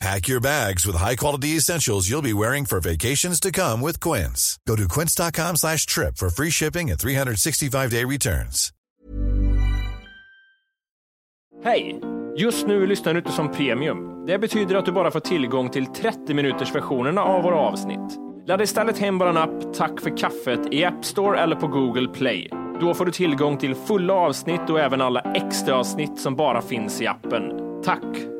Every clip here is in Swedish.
Pack your bags with high-quality essentials you'll be wearing for vacations to come with Quince. Go to quince.com slash trip for free shipping and 365-day returns. Hej! Just nu lyssnar du inte som premium. Det betyder att du bara får tillgång till 30 minuters versionerna av våra avsnitt. Ladda istället hem vår app Tack för kaffet i App Store eller på Google Play. Då får du tillgång till fulla avsnitt och även alla extra avsnitt som bara finns i appen. Tack!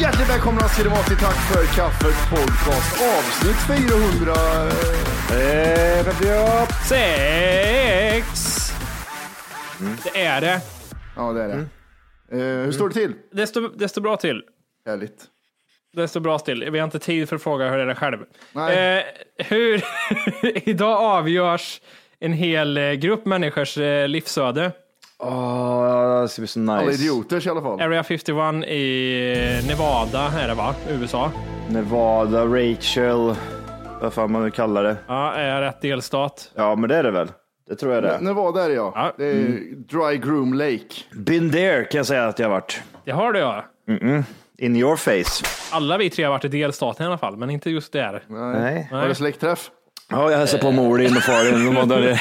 Hjärtligt välkomna ska det vara till Tack för kaffet podcast avsnitt 400. Eh, Sex! Det är det. Ja, det är det. Eh, hur står det till? Det står, det står bra till. Härligt. Det står bra till. Vi har inte tid för att fråga hur det är själv. Nej. Eh, hur idag avgörs en hel eh, grupp människors eh, livsöde. Åh, det ska bli så Alla nice. idioters i alla fall. Area 51 i Nevada är det va? USA. Nevada, Rachel, vad fan man nu kallar det. Ja, är rätt delstat. Ja, men det är det väl. Det tror jag det är. När var där ja? Ja. Det är Dry Groom Lake. Been there kan jag säga att jag har varit. Det har du ja. In your face. Alla vi tre har varit i delstaten i alla fall, men inte just där. Nej. Var det släktträff? Ja, jag hälsade på och Farin. De var där.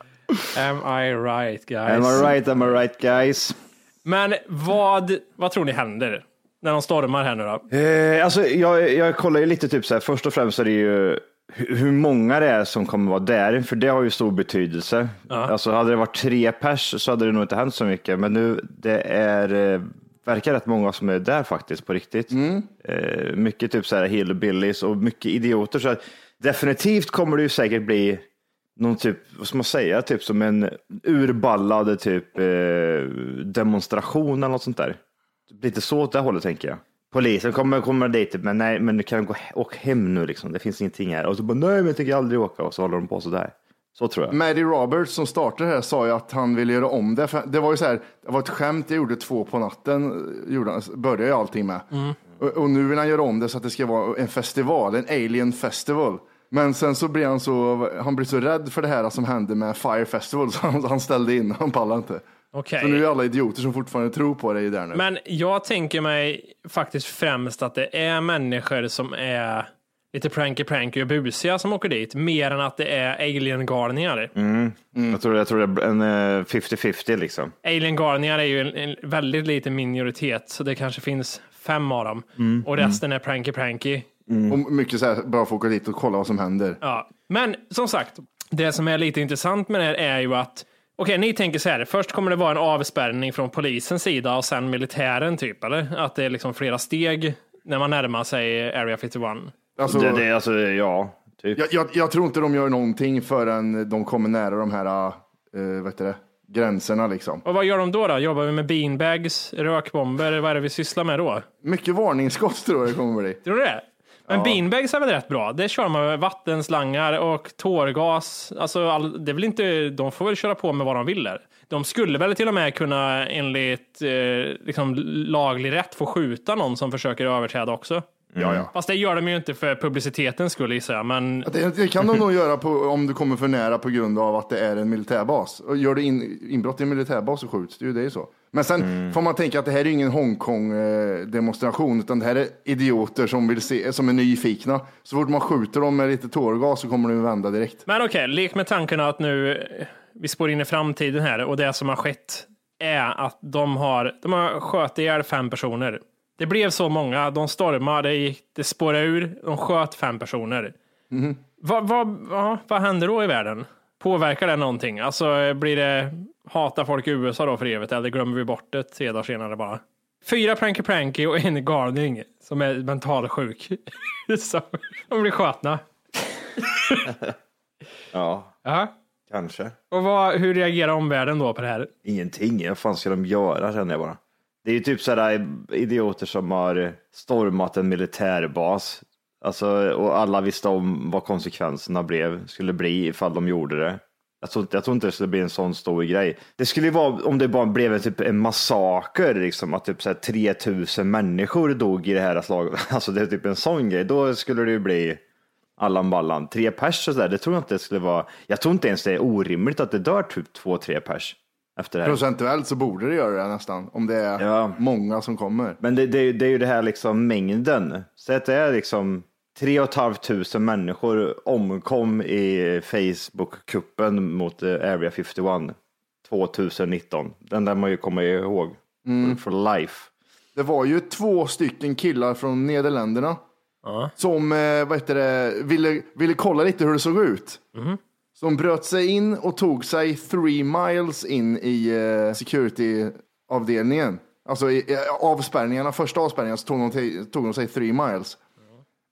Am I right guys? Am I right, am I right guys? Men vad, vad tror ni händer när de stormar här nu då? Eh, alltså, jag, jag kollar ju lite typ så här, först och främst är det ju hu- hur många det är som kommer vara där, för det har ju stor betydelse. Alltså hade det varit tre pers så hade det nog inte hänt så mycket, men nu det är eh, verkar rätt många som är där faktiskt på riktigt. Eh, mycket typ så här hillbillies och mycket idioter. Så definitivt kommer det ju säkert bli någon typ, vad ska man säga, typ som en urballad typ eh, demonstration eller något sånt där. Lite så åt det hållet tänker jag. Polisen kommer, kommer dit, typ, men nej, men du kan gå åk hem nu liksom. Det finns ingenting här. Och så bara, nej, men jag tänker aldrig åka. Och så håller de på sådär. Så tror jag. Maddie Roberts som startade det här sa ju att han ville göra om det. För det var ju så här, det var ett skämt jag gjorde två på natten, gjorde började ju allting med. Och, och nu vill han göra om det så att det ska vara en festival, en alien festival. Men sen så blir han så, han blir så rädd för det här som hände med Fire Festival så han, han ställde in, han pallade inte. Okej. Så nu är alla idioter som fortfarande tror på det i där nu. Men jag tänker mig faktiskt främst att det är människor som är lite pranky pranky och busiga som åker dit, mer än att det är alien-galningar. Jag, tror, jag tror det är en eh, 50-50 liksom. Alien-galningar är ju en, en väldigt liten minoritet, så det kanske finns fem av dem. Och resten är pranky pranky. Och mycket så här, bara få åka dit och kolla vad som händer. Ja. Men som sagt, det som är lite intressant med det här är ju att Okej, ni tänker så här. Först kommer det vara en avspärrning från polisens sida och sen militären typ, eller? Att det är liksom flera steg när man närmar sig Area 51. Alltså, Det, det, alltså, ja, typ. jag, jag, jag tror inte de gör någonting förrän de kommer nära de här, uh, vet du det, gränserna liksom. Och vad gör de då? då? Jobbar vi med beanbags, rökbomber? Vad är det vi sysslar med då? Mycket varningsskott tror jag det kommer bli. Tror du det? Men beanbags är väl rätt bra? Det kör man med vattenslangar och tårgas. Alltså, all, det är väl inte, de får väl köra på med vad de vill där. De skulle väl till och med kunna enligt eh, liksom, laglig rätt få skjuta någon som försöker överträda också. Ja, ja. Fast det gör de ju inte för publicitetens skull gissar jag. Men Det, det kan de nog göra på, om du kommer för nära på grund av att det är en militärbas. Och gör du in, inbrott i en militärbas så skjuts det ju, det är ju så. Men sen får man tänka att det här är ingen Hongkong-demonstration, utan det här är idioter som, vill se, som är nyfikna. Så fort man skjuter dem med lite tårgas så kommer de vända direkt. Men okej, lek med tanken att nu eh, vi spår in i framtiden här och det som har skett är att de har, de har sköt ihjäl fem personer. Det blev så många, de stormade, det, gick, det spårade ur, de sköt fem personer. Vad, vad, ja, vad händer då i världen? Påverkar det någonting? Alltså blir det, hatar folk i USA då för evigt eller glömmer vi bort det tre dagar senare bara? Fyra Pranky Pranky och en galning som är mentalsjuk. De blir skjutna. Ja, Ja. kanske. Och vad, hur reagerar omvärlden då på det här? Ingenting. Vad fan ska de göra känner jag bara. Det är ju typ sådana eh, idioter som har eh, stormat en militärbas. Alltså, och alla visste om vad konsekvenserna blev, skulle bli ifall de gjorde det. Jag tror, inte, jag tror inte det skulle bli en sån stor grej. Det skulle ju vara om det bara blev en, typ, en massaker, liksom, att typ så här 3000 människor dog i det här slaget. Alltså det är typ en sån grej. Då skulle det ju bli Allan Ballan. Tre pers och sådär, det tror jag inte det skulle vara. Jag tror inte ens det är orimligt att det dör typ två, tre pers efter det här. Procentuellt så borde det göra det nästan, om det är Ja. många som kommer. Men det, det, det är ju det här liksom mängden. Så att det är liksom 3 500 människor omkom i Facebook-kuppen mot eh, Area 51 2019. Den där man ju kommer ihåg for life. Det var ju två stycken killar från Nederländerna som eh, vad heter det, ville, ville kolla lite hur det såg ut. Som bröt sig in och tog sig three miles in i eh, security-avdelningen. Alltså i, i avspärrningarna, första avspärrningen så tog de, till, tog de sig three miles.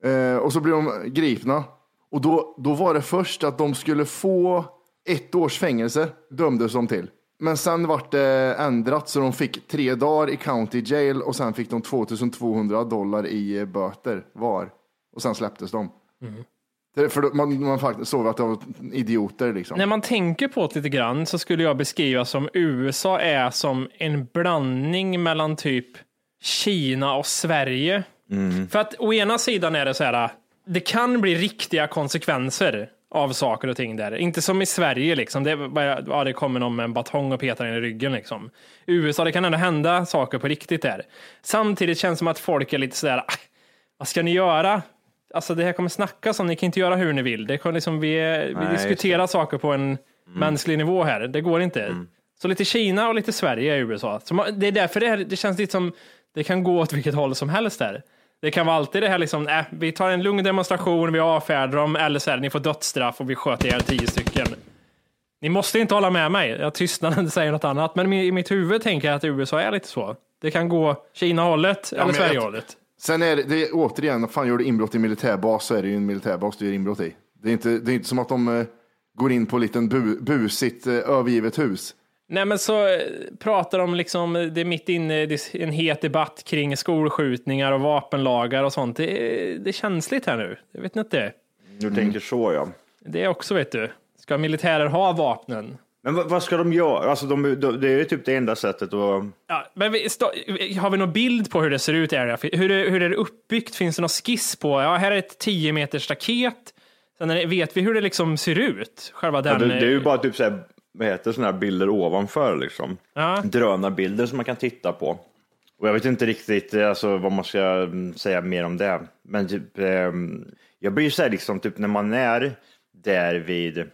Eh, och så blev de gripna. Och då, då var det först att de skulle få ett års fängelse, dömdes de till. Men sen vart det ändrat så de fick tre dagar i county jail och sen fick de 2200 dollar i eh, böter var. Och sen släpptes de. Mm. Det- För då- man, man faktiskt såg att det var idioter liksom. När man tänker på det lite grann så skulle jag beskriva som USA är som en blandning mellan typ Kina och Sverige. För att å ena sidan är det så här, det kan bli riktiga konsekvenser av saker och ting där. Inte som i Sverige liksom, det, bara, ja, det kommer någon med en batong och petar in i ryggen liksom. I USA, det kan ändå hända saker på riktigt där. Samtidigt känns det som att folk är lite sådär, "Ah, vad ska ni göra? Alltså det här kommer snackas om, ni kan inte göra hur ni vill. Det kommer liksom, vi, vi Nej, diskuterar saker på en mänsklig nivå här. Det går inte. Så lite Kina och lite Sverige i USA. Så man, det är därför det, här, det känns lite som det kan gå åt vilket håll som helst där. Det kan vara alltid det här liksom, äh, vi tar en lugn demonstration, vi avfärdar dem, eller så här, ni får dödsstraff och vi sköter ihjäl tio stycken. Ni måste inte hålla med mig, jag tystnar när du säger något annat, men i mitt huvud tänker jag att USA är lite så. Det kan gå Kina-hållet eller Sverige-hållet. Sen är det, det är, återigen, fan gör du inbrott i militärbas så är det ju en militärbas du gör inbrott i. Det är inte, det är inte som att de eh, går in på en liten bu, busigt eh, övergivet hus. Nej men så eh, pratar de liksom, det är mitt inne i en het debatt kring skolskjutningar och vapenlagar och sånt. Det är, det är känsligt här nu. Jag vet inte. Du tänker så ja. Det är också, vet du. Ska militärer ha vapnen? Men vad, vad ska de göra? Alltså de, de, det är ju typ det enda sättet att... Ja, men vi, stå, har vi någon bild på hur det ser ut i Area? Hur, är- hur är det uppbyggt? Finns det någon skiss på? Ja, här är ett 10 meters staket. Sen det, vet vi hur det liksom ser ut? Själva den... Ja, det, det är ju bara typ såhär, vad heter sådana här bilder ovanför liksom. Ja. Drönarbilder som man kan titta på. Och jag vet inte riktigt eh, alltså, vad man ska mm, säga mer om det. Men typ, ehm, jag blir så här liksom, typ när man är där vid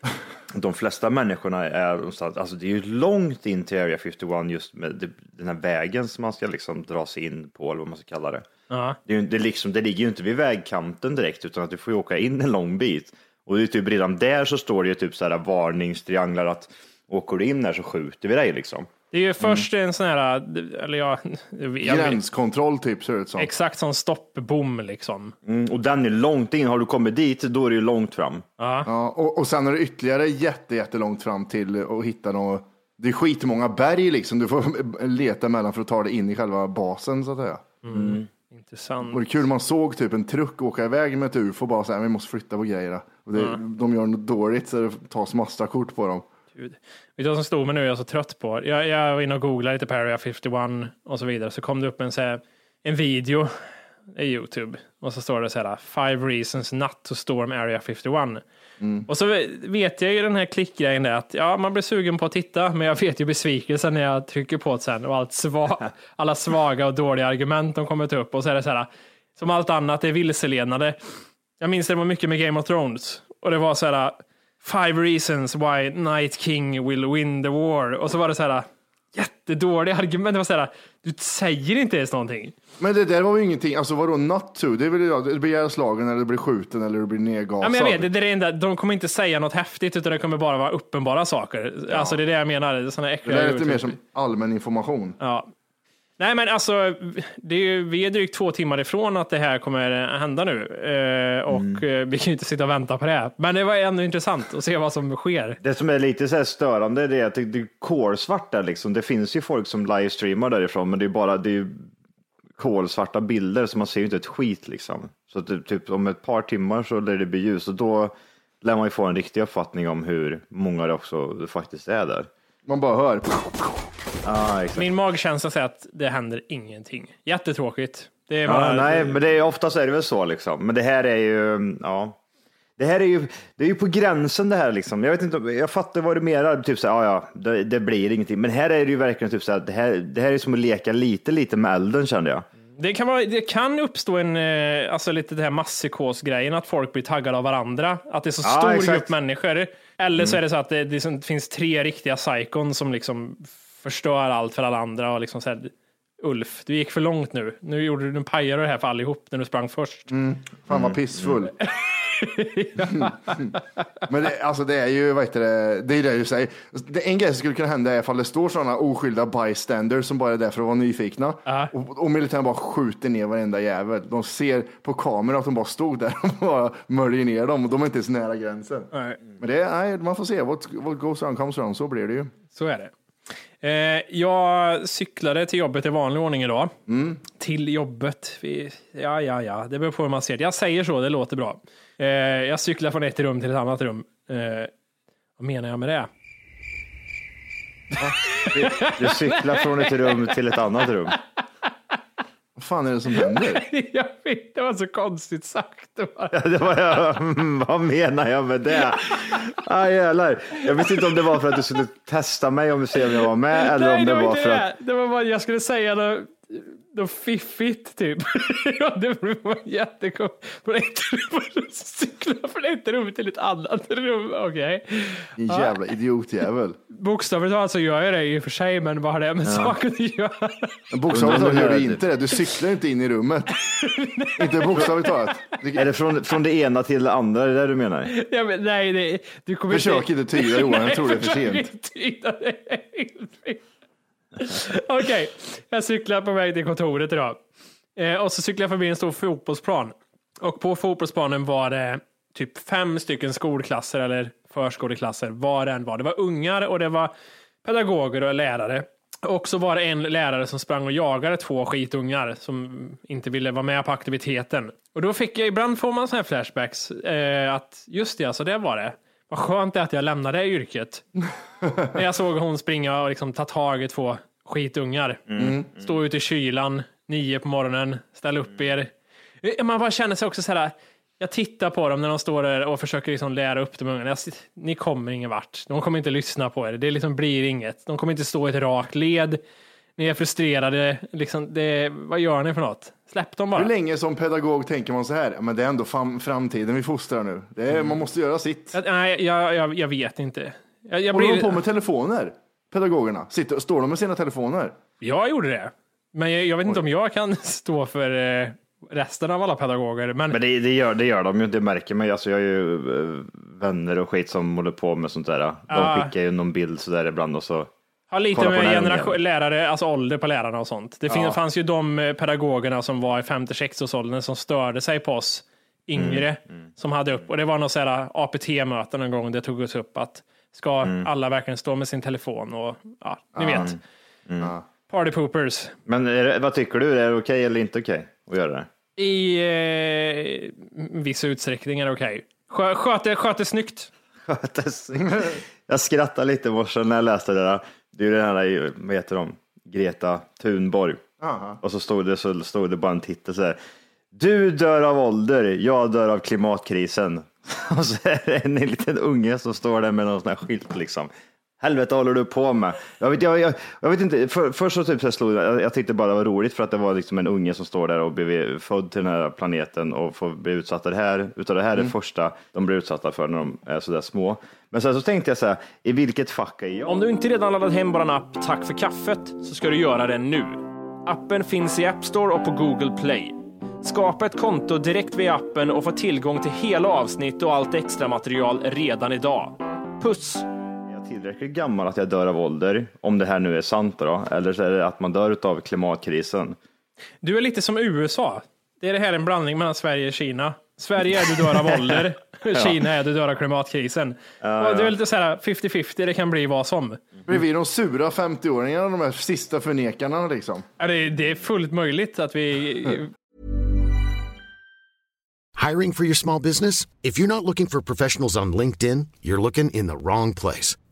de flesta människorna är någonstans, alltså det är ju långt in till Area 51 just med den här vägen som man ska liksom dra sig in på, eller vad man ska kalla det. Ja. Det, är det, liksom, det ligger ju inte vid vägkanten direkt, utan att du får ju åka in en lång bit. Och det är typ redan där så står det ju typ så här varningstrianglar att åker du in där så skjuter vi dig liksom. Det är ju först en sån här, eller ja, jag Gränskontroll typ ser det ut som. exakt som stoppbom liksom. Mm, och den är långt in, har du kommit dit då är det ju långt fram. Ja, och, och sen är det ytterligare jätte, jättelångt fram till att hitta något. Det är skitmånga berg liksom. Du får leta mellan för att ta dig in i själva basen så att säga. Intressant. Och det är kul, man såg typ en truck åka iväg med ett ufo bara så här, vi måste flytta på grejerna. Och det, De gör något dåligt så det tas massa kort på dem. Gud. Vet du vad som stod mig nu, jag är så trött på? Jag, jag var inne och googlade lite på Area 51 och så vidare, så kom det upp en, så här, en video i Youtube och så står det så här, five reasons not to storm Area 51. Och så vet jag ju den här klickgrejen där att ja, man blir sugen på att titta, men jag vet ju besvikelsen när jag trycker på det sen och allt sva alla svaga och dåliga argument de kommer ta upp och så är det så här, som allt annat, det är vilseledande. Jag minns det var mycket med Game of Thrones och det var så här Five reasons why Night King will win the war. Och så var det så här jättedåliga argument. Det var så här, du säger inte ens någonting. Men det där var ju ingenting, alltså vadå not to? Det är väl ja, det blir slagen eller det blir skjuten eller det blir nedgasad. Ja, men jag vet, det, det är det enda, de kommer inte säga något häftigt utan det kommer bara vara uppenbara saker. Alltså det är det jag menar. Såna det äckliga där är lite mer som allmän information. Ja. Nej men alltså, det är vi är drygt två timmar ifrån att det här kommer hända nu. Eh, och Mm. eh, vi kan ju inte sitta och vänta på det. Men det var ändå intressant att se vad som sker. Det som är lite så här störande det är att det, är kolsvart där liksom. Det finns ju folk som livestreamar därifrån, men det är bara det är kolsvarta bilder så man ser ju inte ett skit liksom. Så att det, typ om ett par timmar så lär det bli ljus och då lär man ju få en riktig uppfattning om hur många det också faktiskt är där. Man bara hör. Ah. Min magkänsla säger att det händer ingenting. Jättetråkigt. Det är bara, Ja, nej, men det är oftast är det väl så liksom. Men det här är ju, ja. Det här är ju, det är ju på gränsen det här liksom. Jag vet inte, jag fattar vad du menar. Typ så här, ja, ja, det, det blir ingenting. Men här är det ju verkligen typ så här, det här, det här är som att leka lite, lite med elden kände jag. det, kan vara, det kan uppstå en, eh, alltså lite det här masspsykosgrejen, att folk blir taggade av varandra. Att det är så stor. Mm. grupp människor. Eller så är det så att det, det finns tre riktiga psykon som liksom förstör allt för alla andra. Och liksom så här, Ulf, du gick för långt nu. Nu, gjorde du, nu pajade det här för allihop när du sprang först. Fan vad pissfull. Men det, alltså det är ju, vad heter det, det är det du säger. Det, en grej som skulle kunna hända är ifall det står sådana oskyldiga bystanders som bara är där för att vara nyfikna. Ja. Och, och militären bara skjuter ner varenda jävel. De ser på kameran att de bara stod där och bara möljer ner dem och de är inte ens nära gränsen. Nej. Men det är, nej, man får se. What, what goes around comes around, så blir det ju. Så är det. Eh, jag cyklade till jobbet i vanlig ordning idag. Till jobbet. Vi, ja, ja, ja. Det beror på hur man ser det. Jag säger så, det låter bra. Eh, jag cyklar från ett rum till ett annat rum. Eh, vad menar jag med det? Du cyklar från ett rum till ett annat rum. Vad fan är det som händer? jag vet, det var så konstigt sagt. Det var- Ja, Det var jag, mm, vad menar jag med det? Ah, jävlar. Jag visste inte om det var för att du skulle testa mig om du ser om jag var med eller Nej, om det det var var för det. att Det var bara, jag skulle säga något, något fiffigt typ. Ja, det var jättekonstigt. Från ett rum, cykla från ett rum till ett annat rum. Okej. En jävla idiotjävel. Bokstavligt talat så gör jag det i och för sig, men vad har det med saken att göra? Men Bokstavligt talat gör du inte det. Du cyklar inte in i rummet. inte bokstavligt talat. Är det från, från det ena till det andra, är det det du menar? Ja, men, nej, det, du kommer Försök inte tyda Johan, jag tror det är för försök sent. inte tyda det. är helt fel. Okej, jag cyklar på väg till kontoret idag. Eh, och så cyklar jag förbi en stor fotbollsplan. Och på fotbollsplanen var det typ fem stycken skolklasser eller förskoleklasser, var det än var. Det var ungar och det var pedagoger och lärare. Och så var det en lärare som sprang och jagade två skitungar som inte ville vara med på aktiviteten. Och då fick jag, ibland får man sådana här flashbacks, eh, att just det, alltså det var det. Vad skönt det är att jag lämnade det yrket. När jag såg hon springa och liksom ta tag i två skitungar. Stå ute i kylan, nio på morgonen, ställa upp er. Eh, Man bara känner sig också så här, jag tittar på dem när de står där och försöker liksom lära upp de ungarna. Ni kommer ingen vart. De kommer inte lyssna på er. Det liksom blir inget. De kommer inte stå i ett rakt led. Ni är frustrerade. Liksom, det, vad gör ni för något? Släpp dem bara. Hur länge som pedagog tänker man så här? Men det är ändå fam- framtiden vi fostrar nu. Det är, Man måste göra sitt. Jag, nej, jag, jag, jag vet inte. Jag, jag, Håller de blir, på med telefoner? Pedagogerna? Sitter, står de med sina telefoner? jag gjorde det. Men jag, jag vet inte om jag kan stå för eh, resten av alla pedagoger. Men, Men det, det, gör, det gör de ju, det märker man ju. Alltså, jag har ju eh, vänner och skit som håller på med sånt där. De Ja. skickar ju någon bild sådär ibland och så. Har lite med generation, lärare, alltså ålder på lärarna och sånt. Det fin, fanns ju de eh, pedagogerna som var i 50-60-årsåldern som störde sig på oss yngre som hade upp. Och det var något sådär APT-möten en gång det togs upp att ska alla verkligen stå med sin telefon och ja, ni vet. Party poopers. Men är det, vad tycker du? Är det okej eller inte okej? att göra det? I eh, viss utsträckning är det okej. Okay. Sköter, sköter snyggt. jag skrattade lite i morse när jag läste det där. Det är ju den här, vad heter de, Greta Thunborg. Aha. Och så stod det, så stod det bara en titel så här. Du dör av ålder, jag dör av klimatkrisen. Och så är det en liten unge som står där med någon sån här skylt liksom. Helvete håller du på med? Jag vet, jag, jag, jag vet inte, för, först så typ så slog jag, jag tyckte bara det var roligt för att det var liksom en unge som står där och blev född till den här planeten och får bli utsatta det här, utav det här är det första de blir utsatta för när de är sådär små. Men sen så tänkte jag så här, i vilket fack är jag? Om du inte redan laddat hem vår app Tack för kaffet så ska du göra det nu. Appen finns i App Store och på Google Play. Skapa ett konto direkt via appen och få tillgång till hela avsnitt och allt extra material redan idag. Puss! Är tillräckligt gammal att jag dör av ålder, om det här nu är sant då, eller så är det att man dör av klimatkrisen. Du är lite som USA. Det är det här en blandning mellan Sverige och Kina. Sverige är du dör av ålder, Kina är du dör av klimatkrisen. Ja, och det är lite så här 50-50, det kan bli vad som. Blir vi de sura 50-åringarna, de här sista förnekarna liksom? Ja, det, det är fullt möjligt att vi... Hiring for your small business? If you're not looking for professionals on LinkedIn, you're looking in the wrong place.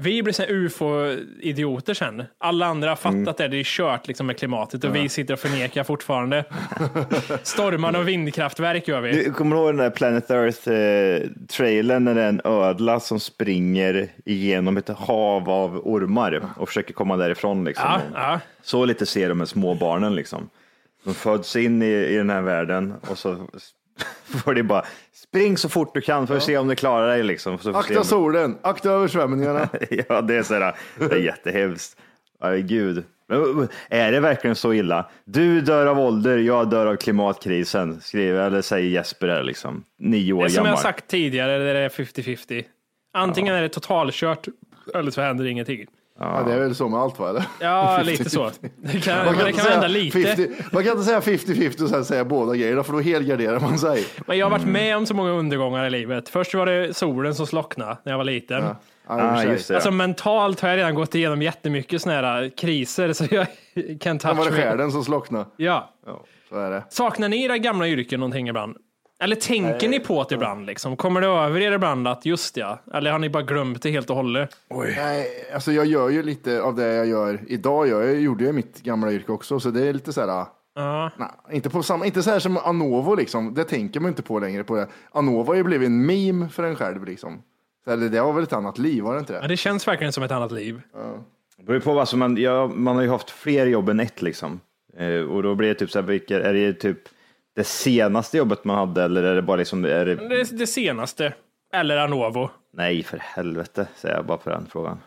vi blir här ufo-idioter sen. Alla andra har fattat det, det är kört liksom med klimatet och vi sitter och förnekar fortfarande. Stormar och vindkraftverk gör vi. Du kommer du ihåg den där Planet Earth-trailern när det är en ödla som springer igenom ett hav av ormar och försöker komma därifrån liksom. Ja, ja. Så lite ser de med små barnen liksom. De föds in i, i den här världen och så får de bara spring så fort du kan för att se om du klarar dig liksom. Så Akta solen, akta översvämningarna. ja, det är så här, det är jättehemskt. Aj, gud. Men, är det verkligen så illa? Du dör av ålder, jag dör av klimatkrisen, skriver, eller säger Jesper där liksom. Nio år Det är som gammal. jag sagt tidigare, det är 50-50. Antingen är det totalkört eller så händer ingenting. Ja, det är väl så med allt va? Eller? Ja, lite så. Det kan, Man men det kan säga hända lite. 50 man kan inte säga 50-50 och sen säga båda grejerna för då helgarderar man sig. Men jag har varit med om så många undergångar i livet. Först var det solen som slocknade när jag var liten. Ja, Ah, just det. Alltså mentalt har jag redan gått igenom jättemycket såna här kriser så jag kan var touch det me. skärden som slocknade. Ja. Ja, så är det. Saknar ni era gamla yrken någonting ibland? Eller tänker ni på det ibland? Liksom? Kommer det över er ibland att just ja, eller har ni bara glömt det helt och hållet? Nej, alltså jag gör ju lite av det jag gör idag. Jag gjorde ju mitt gamla yrke också, så det är lite så här. Ja. Nej, inte, på samma, inte så här som Anovo liksom. Det tänker man inte på längre. På det. Anovo har ju blivit en meme för en själv liksom. Så, eller det var väl ett annat liv, var det inte Ja, det? det känns verkligen som ett annat liv. Det beror på vad som man, ja, man har ju haft fler jobb än ett liksom. Eh, och då blir det typ så här, vilka, är det typ det senaste jobbet man hade eller är det bara liksom, är det, Det, det senaste. Eller Anovo. nej för helvete säger jag bara på den frågan.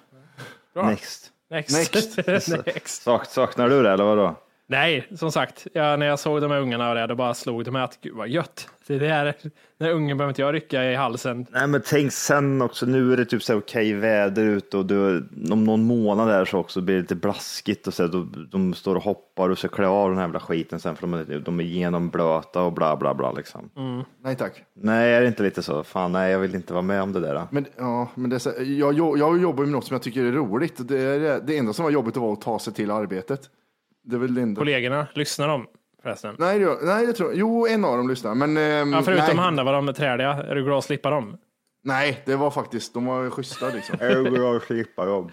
Bra. Next. Next. Next. Next. Sak, saknar du det eller vadå? Nej, som sagt, ja, när jag såg de här ungarna och det, då bara slog det mig att gud vad gött. Det där, den ungen behöver inte jag rycka i halsen. Nej men tänk sen också, nu är det typ så här okej väder ute och du, om någon månad där så också blir det lite blaskigt och så här, då, de står och hoppar och så klä av den här jävla skiten sen för de är, de är genomblöta och bla bla bla liksom. Nej tack. Nej, är det inte lite så? Fan nej, jag vill inte vara med om det där. Då. Men, ja, men det är så, jag, jag, jag jobbar med något som jag tycker är roligt. Det, är, det enda som var jobbigt var att ta sig till arbetet. Det är väl enda. Kollegorna, lyssnar de förresten? Nej, det, nej, det tror jag. Jo, en av dem lyssnar. Men, ehm, Ja, förutom nej, han, där, var de träliga? Är du glad att slippa dem? nej, det var faktiskt, de var schyssta liksom. Jag går och slippa jobb.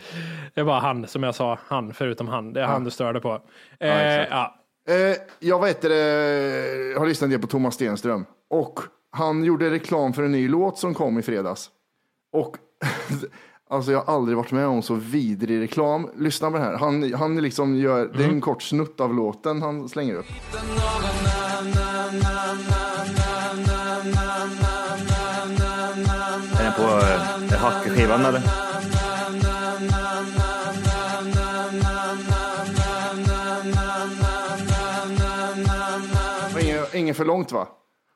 Det var han, som jag sa, han förutom han. Det är han du störde på. Eh, ja. Eh, jag vet det, har lyssnat en del på Thomas Stenström och han gjorde reklam för en ny låt som kom i fredags. Och alltså jag har aldrig varit med om så vidrig reklam. Lyssna på det här. Han, han liksom gör, det är en kort snutt av låten han slänger upp. Är den på eh, hackskivan eller? Ingen för långt va?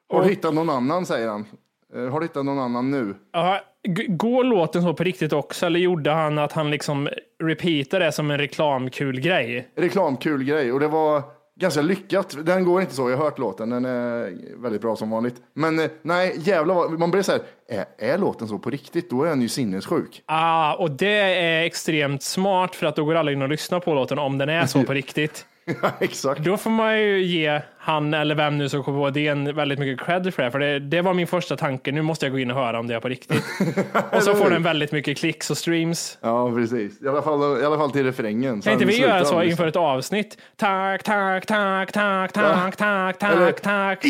Har du hittat någon annan säger han. Eh, Har du hittat någon annan nu? Ja, går låten så på riktigt också eller gjorde han att han liksom repeatade det som en reklamkul grej? Reklamkul grej och det var ganska lyckat. Den går inte så, jag har hört låten, den är väldigt bra som vanligt. Men eh, nej, jävlar vad, man blir så här, är, är låten så på riktigt? Då är den ju sinnessjuk. Ah, och det är extremt smart för att då går alla in och lyssnar på låten om den är så på riktigt. Ja, exakt. Då får man ju ge han eller vem nu som kom på idén väldigt mycket cred för det. För det, det var min första tanke. Nu måste jag gå in och höra om det är på riktigt. och så får den väldigt mycket klicks och streams. Ja, precis. I alla fall, i alla fall till refrängen. Kan inte vi göra så inför ett avsnitt? Tack, tack, tack, tack, tack, tack, tack, tack.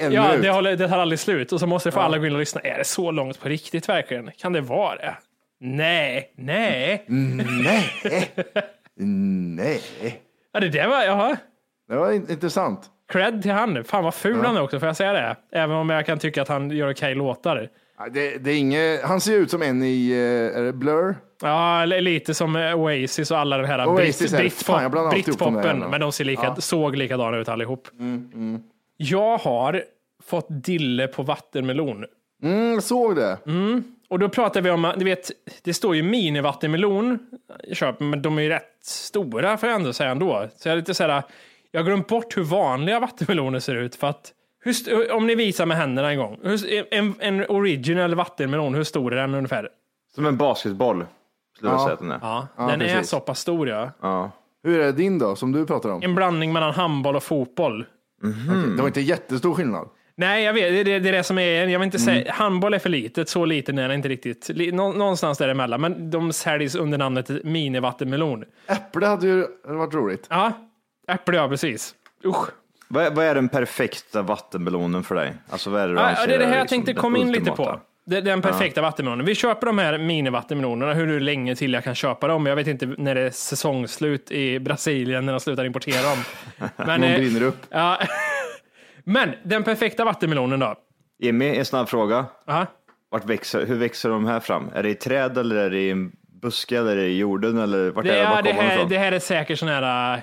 En Ja, det, håller, det tar aldrig slut. Och så måste få alla gå in och lyssna. Är det så långt på riktigt verkligen? Kan det vara det? Nej, nej. Nej. Nej. Ja, det där var, jaha. Det var in- intressant. Cred till han. Fan vad ful han är också, får jag säga det? Även om jag kan tycka att han gör okej låtar. Ja, Det, det är inget, han ser ut som en i eh, är det Blur. Ja, li- lite som eh, Oasis och alla de här Oasis Brit, fan, Britpopen. jävlarna. Men de ser lika, Ja. såg likadana ut allihop. Mm, Jag har fått dille på vattenmelon. Mm, såg det. Och då pratar vi om, du vet, det står ju minivattenmelon i köp, men de är ju rätt stora får jag ändå säga ändå. Så jag är lite så här, jag har glömt bort hur vanliga vattenmeloner ser ut för att hur, om ni visar med händerna en gång, hur, en, en original vattenmelon, hur stor är den ungefär? Som en basketboll. Skulle jag Ja. säga att den är. Ja, Ja, den är precis. så pass stor ja. Ja. Hur är din då, som du pratar om? En blandning mellan handboll och fotboll. Det var inte jättestor skillnad. Nej, jag vet, det, det, det är det som är, jag vill inte Mm. säga, handboll är för litet, så liten är den inte riktigt. Li- nå- Någonstans däremellan, men de säljs under namnet minivattenmelon. Äpple hade ju varit roligt. Ja, äpple ja, precis. Usch. Vad, är- vad är den perfekta vattenmelonen för dig? Alltså vad är det du Ja, anser det är det här är jag liksom tänkte komma in lite på. Det- Den perfekta vattenmelonen. Vi köper de här minivattenmelonerna hur länge till jag kan köpa dem. Jag vet inte när det är säsongsslut i Brasilien när de slutar importera dem. Men, De eh, brinner upp. ja. Men den perfekta vattenmelonen då? Jimmy, en snabb fråga. Ja. Vart växer, hur växer de här fram? Är det i träd eller är det i en buske eller är det i jorden eller vart Det, är det, här, ifrån? det här är säkert sån här...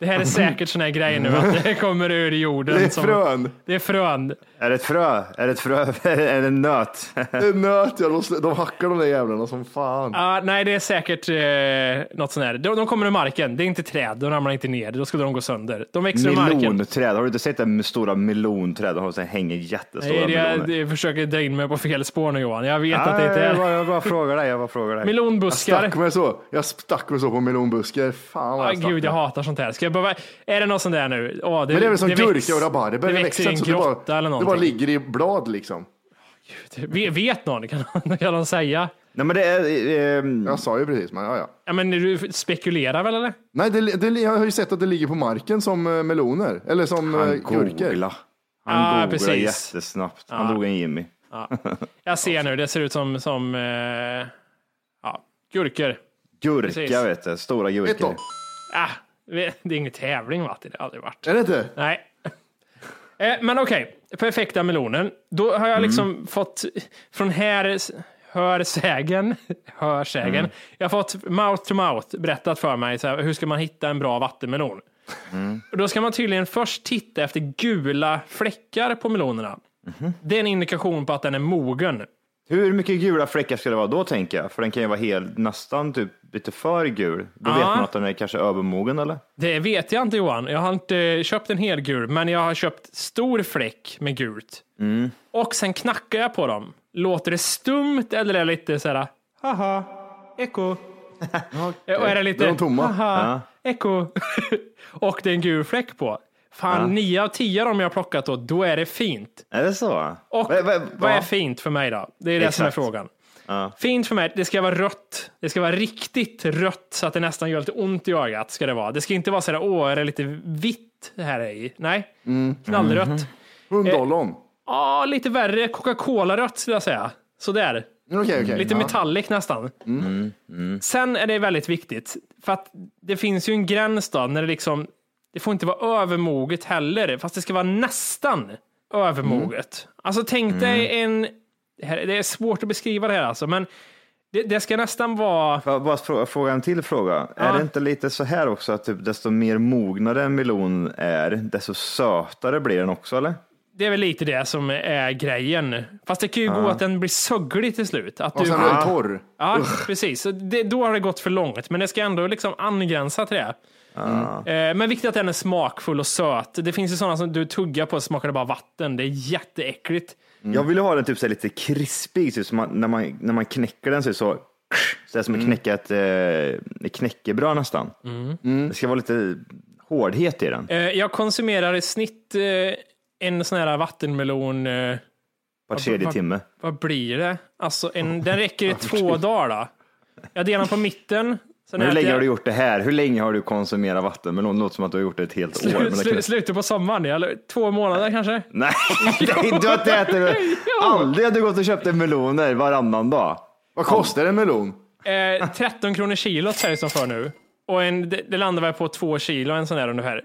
Det här är säkert sån här grej nu att det kommer ur jorden. Det är som- frön. Det är frön. Är det ett frö? Är det ett frö? är det en nöt? Det är nöt, ja. De, de hackar de där jävlarna som fan. Ja, nej, det är säkert eh, något sånt här. De, de kommer ur marken. Det är inte träd. De ramlar inte ner. Då skulle de gå sönder. De växer ur marken. Melonträd, har du inte sett det med stora melonträd? De har så här, hänger jättestora Nej, det, meloner. jag, det försöker dra in mig på fel spår nu Johan. Jag vet att det Nej, inte jag, är bara, jag bara frågar dig. Jag bara frågar dig. melonbuskar. Stack mig så. Jag stack mig så på melonbuskar. Fan vad Ah, jag stack gud, jag mig. hatar sånt här. Ska jag behöva, är det något sånt där nu? Åh, Men det är väl som gurka och rabarber. Det Det växer i en så det bara, grotta eller det bara någonting. ligger i blad liksom. Vet- Vet någon? Kan, kan de säga? Nej, men det är... ehm, Jag sa ju precis, men ja, ja. Ja, men du spekulerar väl eller? Nej, det, det, jag har ju sett att det ligger på marken som eh, meloner. Eller som eh, han gurkor. googla. Han Ah, googlar precis. jättesnabbt. Han drog en Jimmy. Jag ser nu, det ser ut som, som eh, ja, gurkor. Gurka Precis. vet du, stora gurkor. Ah, det är ingen tävling va? Det har aldrig varit. Är det inte? Nej. Eh, Men okej, perfekta melonen. Då har jag liksom fått från här hörsägen, hörsägen. Jag har fått mouth to mouth berättat för mig så här, hur ska man hitta en bra vattenmelon. Och då ska man tydligen först titta efter gula fläckar på melonerna. Det är en indikation på att den är mogen. Hur mycket gula fläckar ska det vara då tänker jag? För den kan ju vara helt, nästan typ lite för gul. Då Ja. vet man att den är kanske övermogen eller? Det vet jag inte Johan. Jag har inte köpt en hel gul, men jag har köpt stor fläck med gult. Och sen knackar jag på dem. Låter det stumt eller är det lite så här, haha, eko. Och är det lite, de tomma. haha, eko. och det är en gul fläck på. Fan, nio av tio av dem jag har plockat då, då är det fint. Är det så? Och Va- va- vad är ja. fint för mig då? Det är det som är Exakt. frågan. Fint för mig, det ska vara rött. Det ska vara riktigt rött så att det nästan gör lite ont i ögat. Ska det, vara. det ska inte vara så där, åh, är det lite vitt här i? Nej, knallrött. Hundollon. Ja, lite värre. Coca-Cola-rött skulle jag säga. Sådär. Okej, okej. Lite Ja. metallic nästan. Sen är det väldigt viktigt, för att det finns ju en gräns då, när det liksom, det får inte vara övermoget heller, fast det ska vara nästan övermoget. Alltså tänk dig en, det, här, det är svårt att beskriva det här alltså, men det, det ska nästan vara, Får jag bara fråga, fråga en till fråga. Är det inte lite så här också att typ, desto mer mognare en melon är, desto sötare blir den också eller? det är väl lite det som är grejen. Fast det kan ju gå att den blir sögglig till slut. Att Och du, sen är den torr. Ja, precis. Det, då har det gått för långt, men det ska ändå liksom angränsa till det. Eh, Men viktigt att den är smakfull och söt. Det finns ju sådana som du tuggar på och smakar det bara vatten. Det är jätteäckligt. Jag vill ha den typ så här lite krispig, typ, så man, när, man, när man knäcker den så är det så, så är det som att knäcka ett, eh, knäckebröd nästan. Det ska vara lite hårdhet i den. Eh, Jag konsumerar i snitt eh, en sån här vattenmelon. Var tredje vad- timme. Vad blir det? Alltså, en, den räcker i två dagar. Då. Jag delar på mitten. Sen Men hur länge jag- har du gjort det här? Hur länge har du konsumerat vattenmelon? Det låter som att du har gjort det ett helt år. Men Slu, det slu, kan... slutet på sommaren, eller två månader kanske? Nej, du har inte ätit Aldrig har du gått och köpt en meloner varannan dag. Vad kostar en melon? Eh, 13 kronor kilot säljs de för nu. Och en, det, det landar väl på två kilo en sån där ungefär.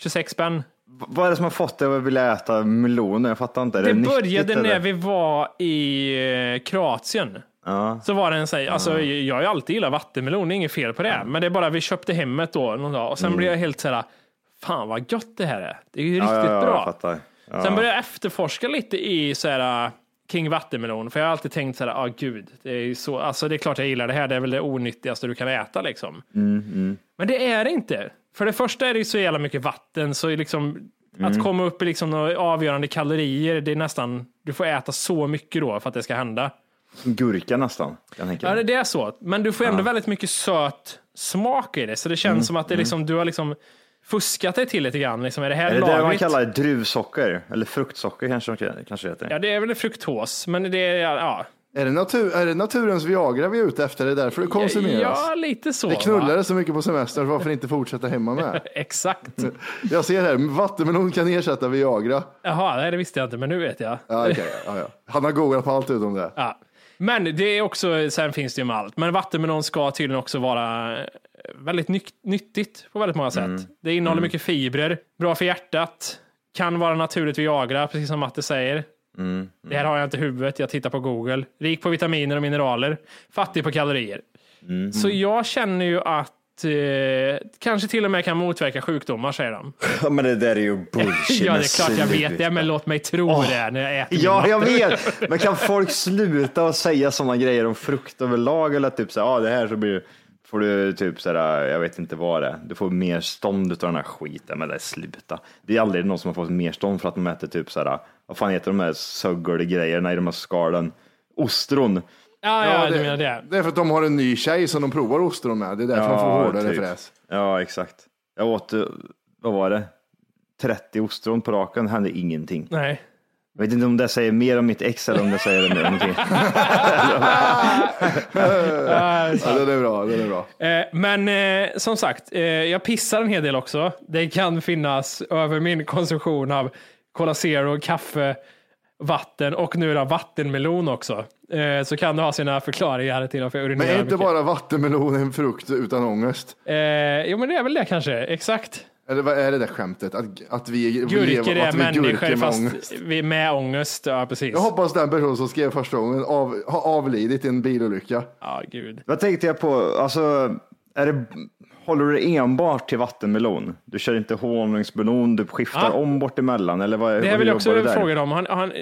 26 spänn. V- Vad är det som har fått dig att vilja äta meloner? Jag fattar inte. Det nyttigt, började när vi var i eh, Kroatien. Ja. Så var det en sån, alltså jag har ju alltid gillat vattenmelon, det är inget fel på det. Men det är bara vi köpte hemmet då någon dag och sen blev jag helt såhär, fan vad gött det här är. Det är ju riktigt Mm. ja, ja, bra. Ja. Sen började jag efterforska lite i så här, äh, kring vattenmelon, för jag har alltid tänkt så här, ah gud, det är så, alltså det är klart jag gillar det här, det är väl det onyttigaste du kan äta liksom. Men det är det inte. För det första är det ju så jävla mycket vatten, så liksom att komma upp i liksom avgörande kalorier, det är nästan, du får äta så mycket då för att det ska hända. Som gurka nästan. Kan jag tänka. Ja, det är så. Men du får ändå väldigt mycket söt smak i det, så det känns som att det liksom, du har liksom fuskat dig till lite grann. Liksom, är det här är det det man kallar druvsocker? Eller fruktsocker kanske det kanske heter? Ja, det är väl fruktos, men det är, ja, Är det, natur, är det naturens Viagra vi är ute efter? Det är därför det konsumeras? Ja, lite så. det va? knullade så mycket på semester, varför inte fortsätta hemma med? Exakt. Jag ser här, vattenmelon kan ersätta Viagra. Jaha, nej, det visste jag inte, men nu vet jag. Ja, okej, ja, ja. Han har googlat på allt utom det. Ja. Men det är också, sen finns det ju med allt, men vattenmelon ska tydligen också vara eh, väldigt nyttigt på väldigt många sätt. Mm. Det innehåller mycket fibrer, bra för hjärtat, kan vara naturligt Viagra, precis som Matte säger. Mm. Det här har jag inte i huvudet, jag tittar på Google. Rik på vitaminer och mineraler, fattig på kalorier. Mm. Så jag känner ju att eh, kanske till och med kan motverka sjukdomar, säger de. Ja, men det där är ju bullshit. Ja, det är klart jag vet det, men låt mig tro det när jag äter Ja, jag vet. Men kan folk sluta och säga sådana grejer om frukt överlag? Eller typ så här, ah, det här så blir, får du typ så här, jag vet inte vad det är. Du får mer stånd utav den här skiten. Men det sluta. Det är aldrig någon som har fått mer stånd för att de äter typ så här, vad fan heter de här söggelgrejerna i de här skalen? Ostron. Ja, ja, det, du menar det. det är för att de har en ny tjej som de provar ostron med. Det är därför de får hårdare typ. fräs. Ja, exakt. Jag åt, eh, vad var det? 30 ostron på raken, det hände ingenting. Nej. Jag vet inte om det säger mer om mitt ex eller om det säger mer om någonting. Ja, den är bra, den är bra. Eh, men eh, som sagt, eh, jag pissar en hel del också. Det kan finnas över min konsumtion av Cola Zero, kaffe, vatten och nu då vattenmelon också. Eh, så kan det ha sina förklaringar till varför jag urinerar Men är inte mycket. bara vattenmelon en frukt utan ångest? Eh, jo, men det är väl det kanske. Exakt. Eller vad är det där skämtet? Att, att vi, Gurkor lever- är att vi gurkor människor med fast ångest. vi är med ångest. Ja, precis. Jag hoppas den person som skrev första gången av, har avlidit i en bilolycka. Ja, gud. Vad tänkte jag på, alltså, är det, håller du enbart till vattenmelon? Du kör inte honungsmelon, du skiftar Ja. om bort emellan eller vad, Det här vill jag också fråga om. Han, han,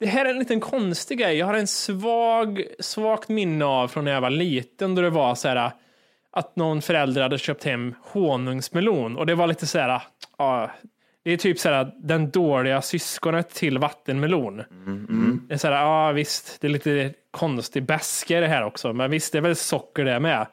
det här är en liten konstig grej. Jag har en svag, svagt minne av från när jag var liten då det var så här att någon förälder hade köpt hem honungsmelon och det var lite så här, ja, det är typ så här den dåliga syskonet till vattenmelon. Det är så här, ja visst, det är lite konstig beska i det här också, men visst, det är väl socker det med.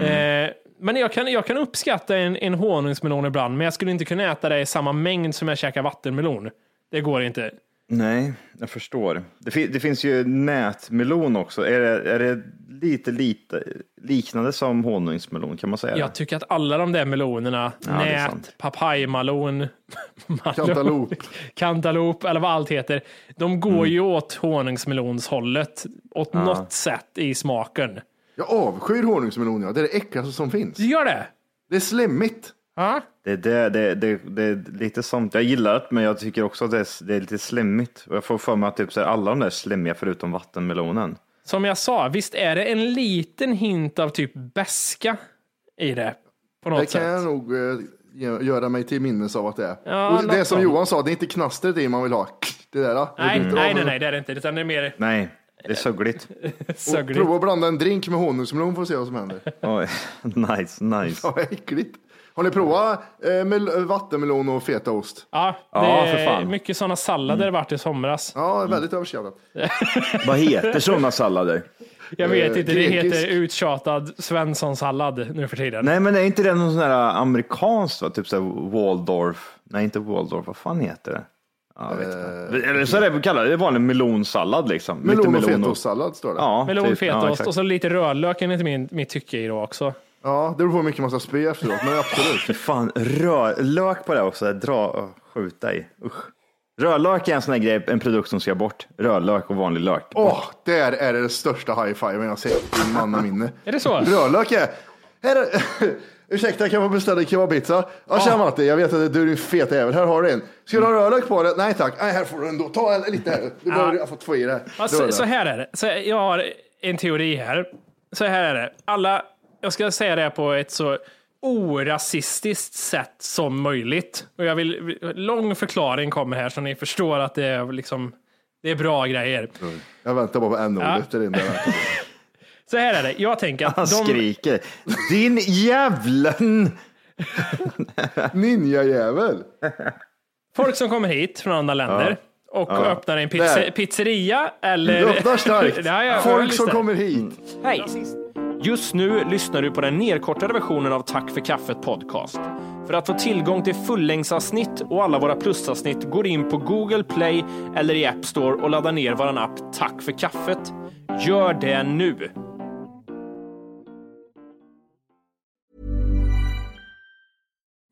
Eh, men jag kan, jag kan uppskatta en, en honungsmelon ibland, men jag skulle inte kunna äta det i samma mängd som jag käkar vattenmelon. Det går inte. Nej, jag förstår. Det, fin- det finns ju nätmelon också. Är det, är det lite, lite liknande som honungsmelon? Kan man säga Jag tycker att alla de där melonerna, Ja, nät, malon, Cantaloupe. cantaloupe eller vad allt heter, de går Mm. ju åt honungsmelonshållet åt något sätt i smaken. Jag avskyr honungsmelon, ja. det är det äckligaste som finns. Du gör det? Det är slemmigt. Ja. Det, det, det, det, det är lite sånt. Jag gillar det, men jag tycker också att det är, det är lite slemmigt. Och jag får för mig att typ så här, alla de där är slemmiga förutom vattenmelonen. Som jag sa, visst är det en liten hint av typ beska i det? På något Det sätt. kan jag nog eh, göra mig till minnes av att det är. Ja, och det något som sånt. Johan sa, det är inte knastret i man vill ha. Det där. Nej, Det biter nej, av. nej, nej, det är det inte. Utan det är mer Nej, det är sögligt. sögligt. Prova att blanda en drink med honungsmelon för att se vad som händer. Oj, nice, nice. Ja, äckligt. Har ni provat eh, mel- vattenmelon och fetaost? Ja, det Ja, för är fan. Mm. mycket sådana sallader det vart i somras. Ja, väldigt överskattat. Vad heter sådana sallader? Jag vet Eh, inte, det grekisk. heter uttjatad Svensson-sallad nu för tiden. Nej, men är inte det någon sån här amerikanskt, va? typ så här Waldorf? Nej, inte Waldorf, vad fan heter det? Ja, vet inte. Eller så är det kallar det vanlig melonsallad liksom. Lite Melon och melon fetaostsallad står det. Ja, Melon, typ. Ja, fetaost exakt. och så lite rödlök enligt min, mitt tycke i då också. Ja, det beror på hur mycket man ska spy efteråt, men absolut. Fan, rör, lök på det också. Dra och skjuta i. Usch. Rödlök är en sån här grej, en produkt som ska bort. Rödlök och vanlig lök. Åh, där är det det största high-fiven jag har sett i mannaminne. Är det så? Rödlök är... Här är... Ursäkta, kan man beställa kebabpizza? Ja, tjena Matti, jag vet att du är en fet jävel. Här har du en. Ska du ha rödlök på det? Nej tack. Nej, här får du en då. Ta en lite här. Du behöver, jag har fått få i det. Ja, så, så här är det. Så jag har en teori här. Så här är det. Alla, jag ska säga det på ett så orasistiskt sätt som möjligt. Och jag vill, lång förklaring kommer här så ni förstår att det är liksom, det är bra grejer. Jag väntar bara på n-ordet. Det Så här är det. Jag tänker att Han de, skriker. Din jävlen! Ninjajävel. folk som kommer hit från andra länder och öppnar en pizza, Där. pizzeria eller... Du öppnar starkt. Ja, Folk som kommer hit. Hej! Just nu lyssnar du på den nedkortade versionen av Tack för kaffet podcast. För att få tillgång till fullängdsavsnitt och alla våra plusavsnitt går in på Google Play eller i App Store och laddar ner vår app Tack för kaffet. Gör det nu!